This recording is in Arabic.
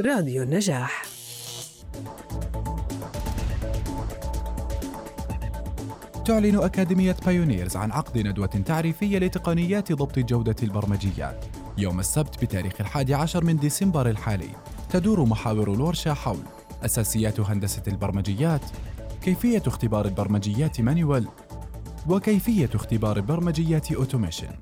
راديو النجاح. تعلن أكاديمية بايونيرز عن عقد ندوة تعريفية لتقنيات ضبط جودة البرمجيات يوم السبت بتاريخ الحادي عشر من ديسمبر الحالي تدور محاور الورشة حول أساسيات هندسة البرمجيات كيفية اختبار البرمجيات manual وكيفية اختبار البرمجيات automation